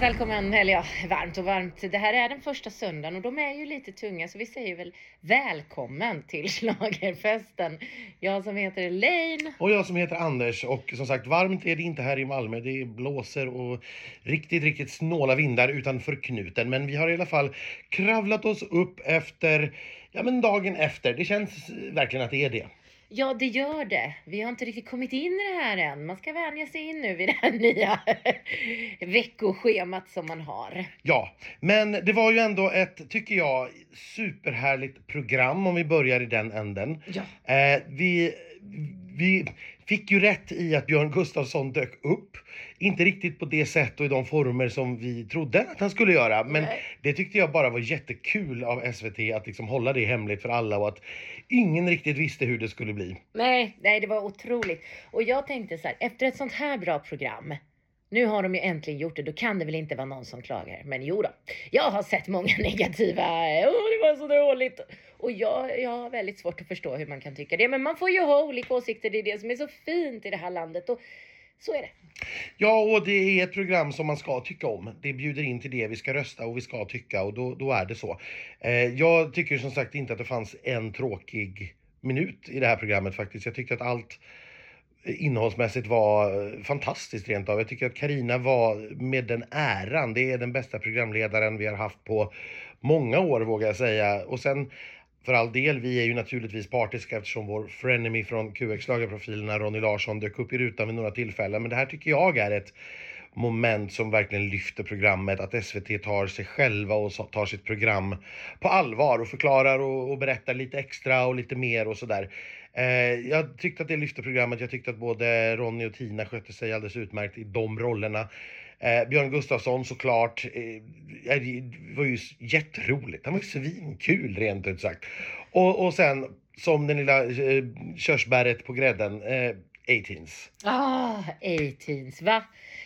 Varmt välkommen, eller ja, varmt och varmt. Det här är den första söndagen och de är ju lite tunga så vi säger väl välkommen till Schlagerfesten. Jag som heter Elaine. Och jag som heter Anders och som sagt varmt är det inte här i Malmö. Det blåser och riktigt, riktigt snåla vindar utanför knuten. Men vi har i alla fall kravlat oss upp efter, ja men dagen efter. Det känns verkligen att det är det. Ja, det gör det. Vi har inte riktigt kommit in i det här än. Man ska vänja sig in nu vid det här nya veckoschemat som man har. Ja, men det var ju ändå ett, tycker jag, superhärligt program om vi börjar i den änden. Ja. Eh, vi, vi fick ju rätt i att Björn Gustafsson dök upp. Inte riktigt på det sätt och i de former som vi trodde att han skulle göra. Men Nej. det tyckte jag bara var jättekul av SVT att liksom hålla det hemligt för alla och att ingen riktigt visste hur det skulle bli. Nej, nej, det var otroligt. Och jag tänkte så här, efter ett sånt här bra program, nu har de ju äntligen gjort det, då kan det väl inte vara någon som klagar. Men jo då, jag har sett många negativa, åh det var så dåligt. Och jag, jag har väldigt svårt att förstå hur man kan tycka det. Men man får ju ha olika åsikter, det är det som är så fint i det här landet. Och så är det. Ja, och det är ett program som man ska tycka om. Det bjuder in till det. Vi ska rösta och vi ska tycka och då, då är det så. Eh, jag tycker som sagt inte att det fanns en tråkig minut i det här programmet faktiskt. Jag tyckte att allt innehållsmässigt var fantastiskt rent av. Jag tycker att Karina var med den äran. Det är den bästa programledaren vi har haft på många år vågar jag säga. Och sen för all del, vi är ju naturligtvis partiska eftersom vår frenemy från QX-lagerprofilerna Ronny Larsson dök upp i rutan vid några tillfällen. Men det här tycker jag är ett moment som verkligen lyfter programmet. Att SVT tar sig själva och tar sitt program på allvar och förklarar och, och berättar lite extra och lite mer och sådär. Eh, jag tyckte att det lyfte programmet. Jag tyckte att både Ronny och Tina skötte sig alldeles utmärkt i de rollerna. Eh, Björn Gustafsson såklart, eh, eh det var ju jätteroligt. Han var ju svinkul rent ut sagt. Och, och sen som den lilla eh, körsbäret på grädden, eh, 18s. Ah, 18s, va?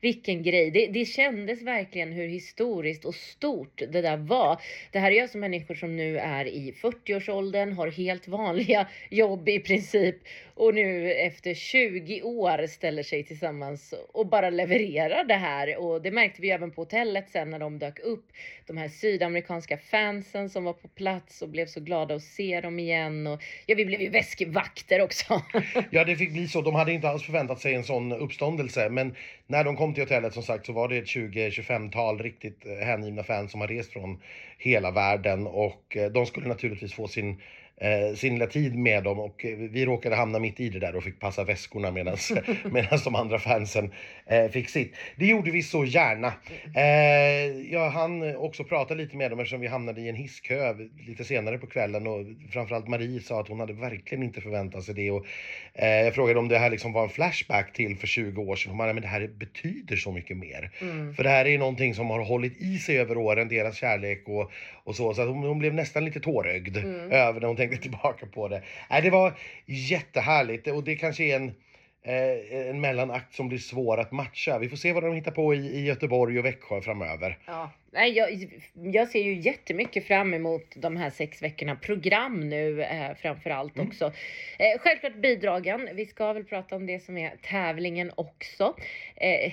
Vilken grej. Det, det kändes verkligen hur historiskt och stort det där var. Det här är alltså människor som nu är i 40-årsåldern, har helt vanliga jobb i princip och nu efter 20 år ställer sig tillsammans och bara levererar det här. Och det märkte vi även på hotellet sen när de dök upp. De här sydamerikanska fansen som var på plats och blev så glada att se dem igen. Och ja, vi blev ju väskvakter också. Ja, det fick bli så. De hade hade inte alls förväntat sig en sån uppståndelse. Men när de kom till hotellet som sagt så var det ett 20-25-tal riktigt eh, hängivna fans som har rest från hela världen och eh, de skulle naturligtvis få sin eh, sin lilla tid med dem och eh, vi råkade hamna mitt i det där och fick passa väskorna medan de andra fansen eh, fick sitt. Det gjorde vi så gärna. Eh, jag hann också prata lite med dem eftersom vi hamnade i en hisskö lite senare på kvällen och framförallt Marie sa att hon hade verkligen inte förväntat sig det och eh, jag frågade om det här liksom var en flashback till för 20 år sedan. Hon bara, men det här betyder så mycket mer. Mm. För det här är någonting som har hållit i sig över åren, deras kärlek och, och så. Så att hon, hon blev nästan lite tårögd Mm. över när hon tänkte tillbaka på det. Nej, det var jättehärligt och det kanske är en, eh, en mellanakt som blir svår att matcha. Vi får se vad de hittar på i, i Göteborg och Växjö framöver. Ja, nej, jag, jag ser ju jättemycket fram emot de här sex veckorna program nu eh, framför allt Mm. också. Eh, självklart bidragen. Vi ska väl prata om det som är tävlingen också. Eh,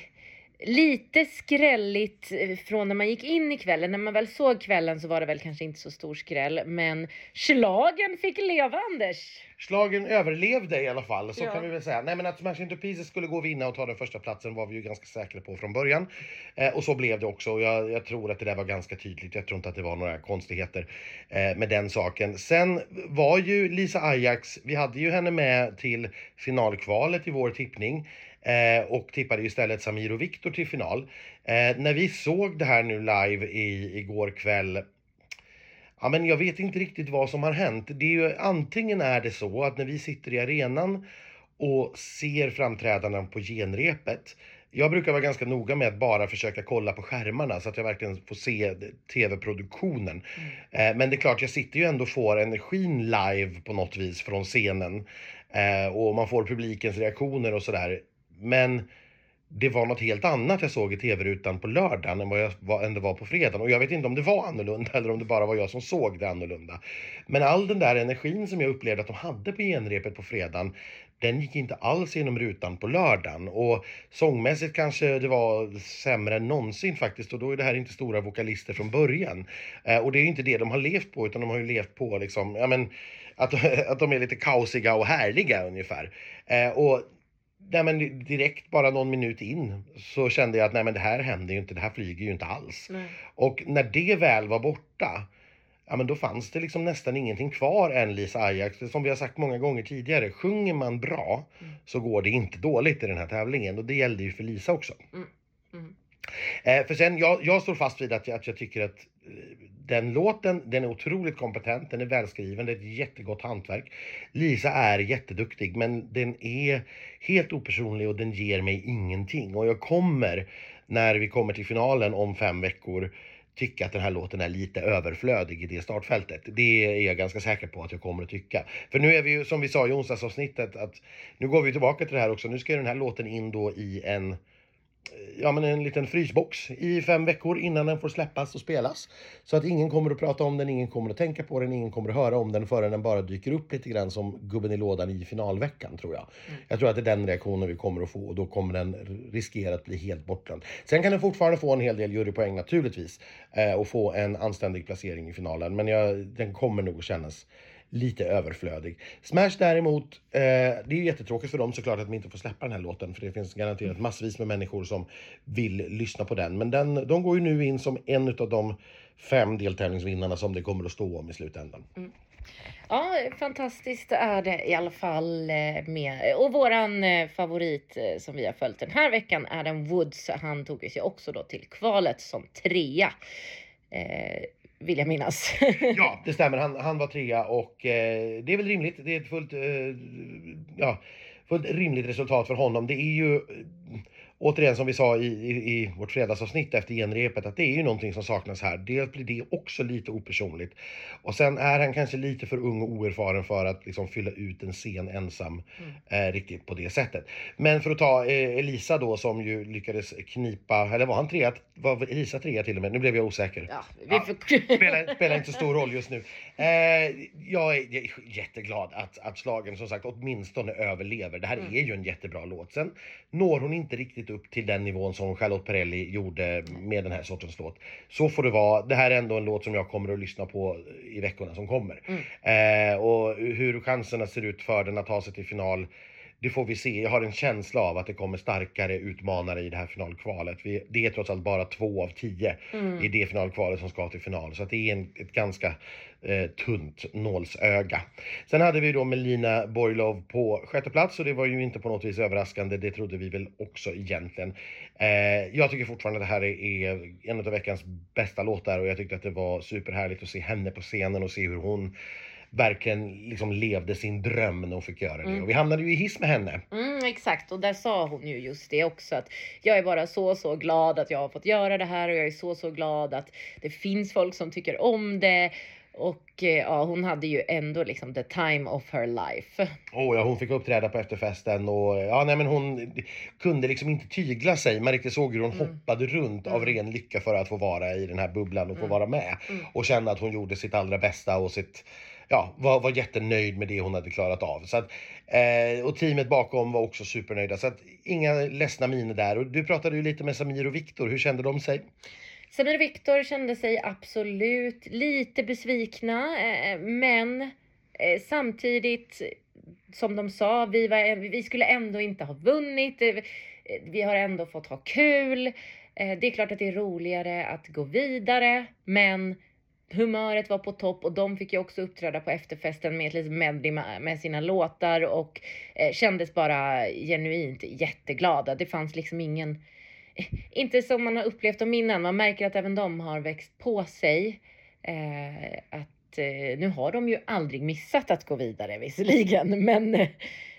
lite skrälligt eh, från när man gick in i kvällen. När man väl såg kvällen så var det väl kanske inte så stor skräll, men slagen fick leva Anders. Slagen överlevde i alla fall, så Ja. kan vi väl säga. Nej men att Smash Into Pieces skulle gå och vinna och ta den första platsen var vi ju ganska säkra på från början. Eh, och så blev det också. Och jag, jag tror att det där var ganska tydligt. Jag tror inte att det var några konstigheter eh, med den saken. Sen var ju Lisa Ajax, vi hade ju henne med till finalkvalet i vår tippning. Eh, och tippade istället Samir och Viktor till final. Eh, när vi såg det här nu live i, igår kväll Ja, men jag vet inte riktigt vad som har hänt. Det är ju, antingen är det så att när vi sitter i arenan och ser framträdanden på genrepet. Jag brukar vara ganska noga med att bara försöka kolla på skärmarna så att jag verkligen får se tv-produktionen. Eh, men det är klart, jag sitter ju ändå och får energin live på något vis från scenen. Eh, och man får publikens reaktioner och sådär. Men det var något helt annat jag såg i tv-rutan på lördagen än vad, jag, var, än det var på fredagen. Och jag vet inte om det var annorlunda eller om det bara var jag som såg det annorlunda. Men all den där energin som jag upplevde att de hade på genrepet på fredagen, den gick inte alls genom rutan på lördagen. Och sångmässigt kanske det var sämre än någonsin faktiskt. Och då är det här inte stora vokalister från början. Eh, och det är inte det de har levt på, utan de har ju levt på liksom, ja men, att, att de är lite kaosiga och härliga ungefär. Eh, och nej men direkt bara någon minut in så kände jag att nej men det här händer ju inte, det här flyger ju inte alls. Nej. Och när det väl var borta, ja men då fanns det liksom nästan ingenting kvar än Lisa Ajax. Som vi har sagt många gånger tidigare, sjunger man bra mm. så går det inte dåligt i den här tävlingen och det gällde ju för Lisa också. Mm. Mm. Eh, för sen, jag, jag står fast vid att jag, att jag tycker att eh, den låten, den är otroligt kompetent, den är välskriven, det är ett jättegott hantverk. Lisa är jätteduktig, men den är helt opersonlig och den ger mig ingenting. Och jag kommer, när vi kommer till finalen om fem veckor, tycka att den här låten är lite överflödig i det startfältet. Det är jag ganska säker på att jag kommer att tycka. För nu är vi ju, som vi sa i onsdagsavsnittet, att nu går vi tillbaka till det här också. Nu ska den här låten in då i en ja, men en liten frysbox i fem veckor innan den får släppas och spelas. Så att ingen kommer att prata om den, ingen kommer att tänka på den, ingen kommer att höra om den förrän den bara dyker upp lite grann som gubben i lådan i finalveckan tror jag. Mm. Jag tror att det är den reaktionen vi kommer att få och då kommer den riskera att bli helt bortglömd. Sen kan den fortfarande få en hel del jurypoäng naturligtvis eh, och få en anständig placering i finalen. Men jag, den kommer nog att kännas lite överflödig. Smash däremot, eh, det är jättetråkigt för dem såklart att de inte får släppa den här låten för det finns garanterat massvis med människor som vill lyssna på den. Men den, de går ju nu in som en av de fem deltävlingsvinnarna som det kommer att stå om i slutändan. Mm. Ja, fantastiskt är det i alla fall eh, med. Och våran eh, favorit eh, som vi har följt den här veckan, Adam Woods, han tog sig också då till kvalet som trea. Eh, vill jag minnas. ja, det stämmer. Han, han var trea och eh, det är väl rimligt. Det är ett fullt, eh, ja, fullt rimligt resultat för honom. Det är ju återigen som vi sa i, i, i vårt fredagsavsnitt efter genrepet att det är ju någonting som saknas här. Dels blir det också lite opersonligt och sen är han kanske lite för ung och oerfaren för att liksom fylla ut en scen ensam mm. eh, riktigt på det sättet. Men för att ta eh, Elisa då som ju lyckades knipa, eller var han trea? Var Elisa trea till och med? Nu blev jag osäker. Ja, vi får... ja, spelar, spelar inte så stor roll just nu. Eh, jag är jätteglad att, att slagen som sagt åtminstone överlever. Det här mm. är ju en jättebra låt. Sen når hon inte riktigt upp till den nivån som Charlotte Perrelli gjorde med den här sortens låt. Så får det vara. Det här är ändå en låt som jag kommer att lyssna på i veckorna som kommer. Mm. Eh, och hur chanserna ser ut för den att ta sig till final det får vi se. Jag har en känsla av att det kommer starkare utmanare i det här finalkvalet. Vi, det är trots allt bara två av tio mm. i det finalkvalet som ska till final. Så det är en, ett ganska eh, tunt nålsöga. Sen hade vi då Melina Borglov på sjätte plats och det var ju inte på något vis överraskande. Det trodde vi väl också egentligen. Eh, jag tycker fortfarande att det här är en av veckans bästa låtar och jag tyckte att det var superhärligt att se henne på scenen och se hur hon verkligen liksom levde sin dröm när hon fick göra det. Mm. Och vi hamnade ju i hiss med henne. Mm, exakt, och där sa hon ju just det också att jag är bara så, så glad att jag har fått göra det här och jag är så, så glad att det finns folk som tycker om det. Och eh, ja, hon hade ju ändå liksom the time of her life. Oh, ja, hon fick uppträda på efterfesten och ja, nej, men hon kunde liksom inte tygla sig. Man riktigt såg hur hon mm. hoppade runt mm. av ren lycka för att få vara i den här bubblan och få mm. vara med. Mm. Och känna att hon gjorde sitt allra bästa och sitt ja, var, var jättenöjd med det hon hade klarat av. Så att, eh, och teamet bakom var också supernöjda. Så att inga ledsna miner där. Och du pratade ju lite med Samir och Viktor. Hur kände de sig? Samir och Viktor kände sig absolut lite besvikna, eh, men eh, samtidigt som de sa, vi, var, vi skulle ändå inte ha vunnit. Eh, vi har ändå fått ha kul. Eh, det är klart att det är roligare att gå vidare, men humöret var på topp och de fick ju också uppträda på efterfesten med ett litet medley med sina låtar och eh, kändes bara genuint jätteglada. Det fanns liksom ingen, inte som man har upplevt dem innan, man märker att även de har växt på sig. Eh, att eh, nu har de ju aldrig missat att gå vidare visserligen, men eh,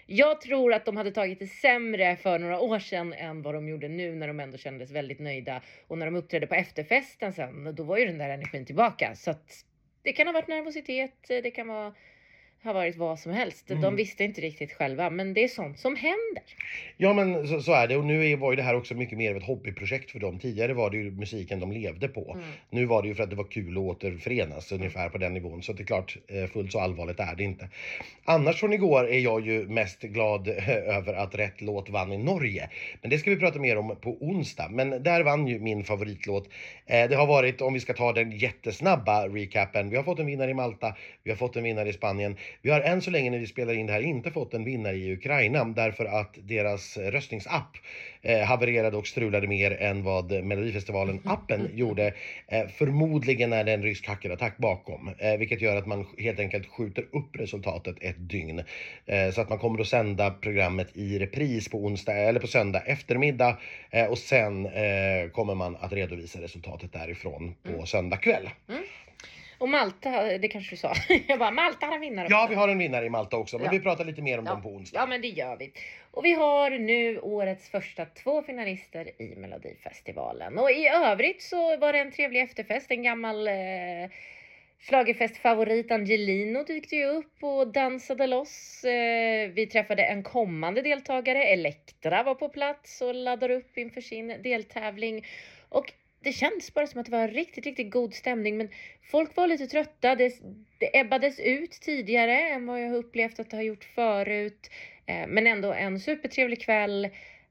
jag tror att de hade tagit det sämre för några år sedan än vad de gjorde nu när de ändå kändes väldigt nöjda. Och när de uppträdde på efterfesten sen, då var ju den där energin tillbaka. Så att det kan ha varit nervositet, det kan vara ha varit vad som helst. De Mm. visste inte riktigt själva, men det är sånt som händer. Ja men så, så är det och nu var ju det här också mycket mer av ett hobbyprojekt för dem. Tidigare var det ju musiken de levde på. Mm. Nu var det ju för att det var kul att återförenas ungefär på den nivån. Så det är klart, eh, fullt så allvarligt är det inte. Annars från igår är jag ju mest glad eh, över att rätt låt vann i Norge. Men det ska vi prata mer om på onsdag. Men där vann ju min favoritlåt. Eh, Det har varit, om vi ska ta den jättesnabba recapen, vi har fått en vinnare i Malta, vi har fått en vinnare i Spanien. Vi har än så länge när vi spelar in det här inte fått en vinnare i Ukraina därför att deras röstningsapp eh, havererade och strulade mer än vad Melodifestivalen-appen gjorde. Eh, förmodligen är det en rysk hackerattack bakom, eh, vilket gör att man helt enkelt skjuter upp resultatet ett dygn. Eh, så att man kommer att sända programmet i repris på onsdag eller på söndag eftermiddag eh, och sen eh, kommer man att redovisa resultatet därifrån på Mm. söndag kväll. Och Malta, det kanske du sa. Jag bara, Malta har en vinnare Ja, också. vi har en vinnare i Malta också, men Ja. vi pratar lite mer om Ja. dem på onsdag. Ja men det gör vi. Och vi har nu årets första två finalister i Melodifestivalen. Och i övrigt så var det en trevlig efterfest. En gammal eh, schlagerfestfavorit Angelino dykte ju upp och dansade loss. Eh, vi träffade en kommande deltagare, Elektra var på plats och laddade upp inför sin deltävling. Och det känns bara som att det var riktigt, riktigt god stämning. Men folk var lite trötta. Det, det ebbades ut tidigare än vad jag har upplevt att det har gjort förut. Eh, men ändå en supertrevlig kväll.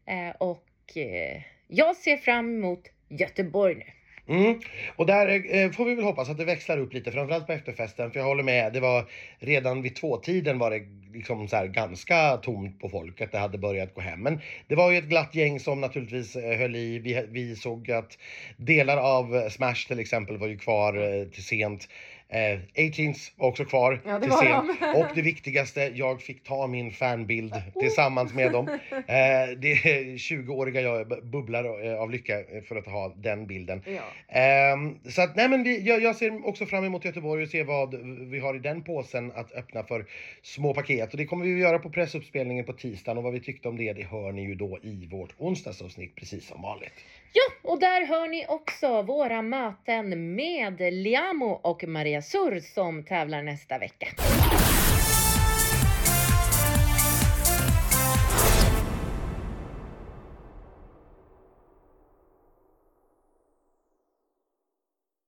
Eh, och eh, jag ser fram emot Göteborg nu. Mm. Och där eh, får vi väl hoppas att det växlar upp lite, framförallt på efterfesten. För jag håller med, det var redan vid tvåtiden var det liksom så här ganska tomt på folk, att det hade börjat gå hem. Men det var ju ett glatt gäng som naturligtvis eh, höll i. Vi, vi såg att delar av Smash till exempel var ju kvar eh, till sent. Eh, 18s var också kvar Ja, det till sent. de. Och det viktigaste, jag fick ta min fanbild tillsammans med dem. Eh, det är 20-åriga jag bubblar eh, av lycka eh, för att ha den bilden. Ja. Ehm, så att, nej men vi, jag, jag ser också fram emot Göteborg och se vad vi har i den påsen att öppna för små paket. Och det kommer vi att göra på pressuppspelningen på tisdagen och vad vi tyckte om det, det hör ni ju då i vårt onsdagsavsnitt precis som vanligt. Ja, och där hör ni också våra möten med Liamo och Maria surr som tävlar nästa vecka.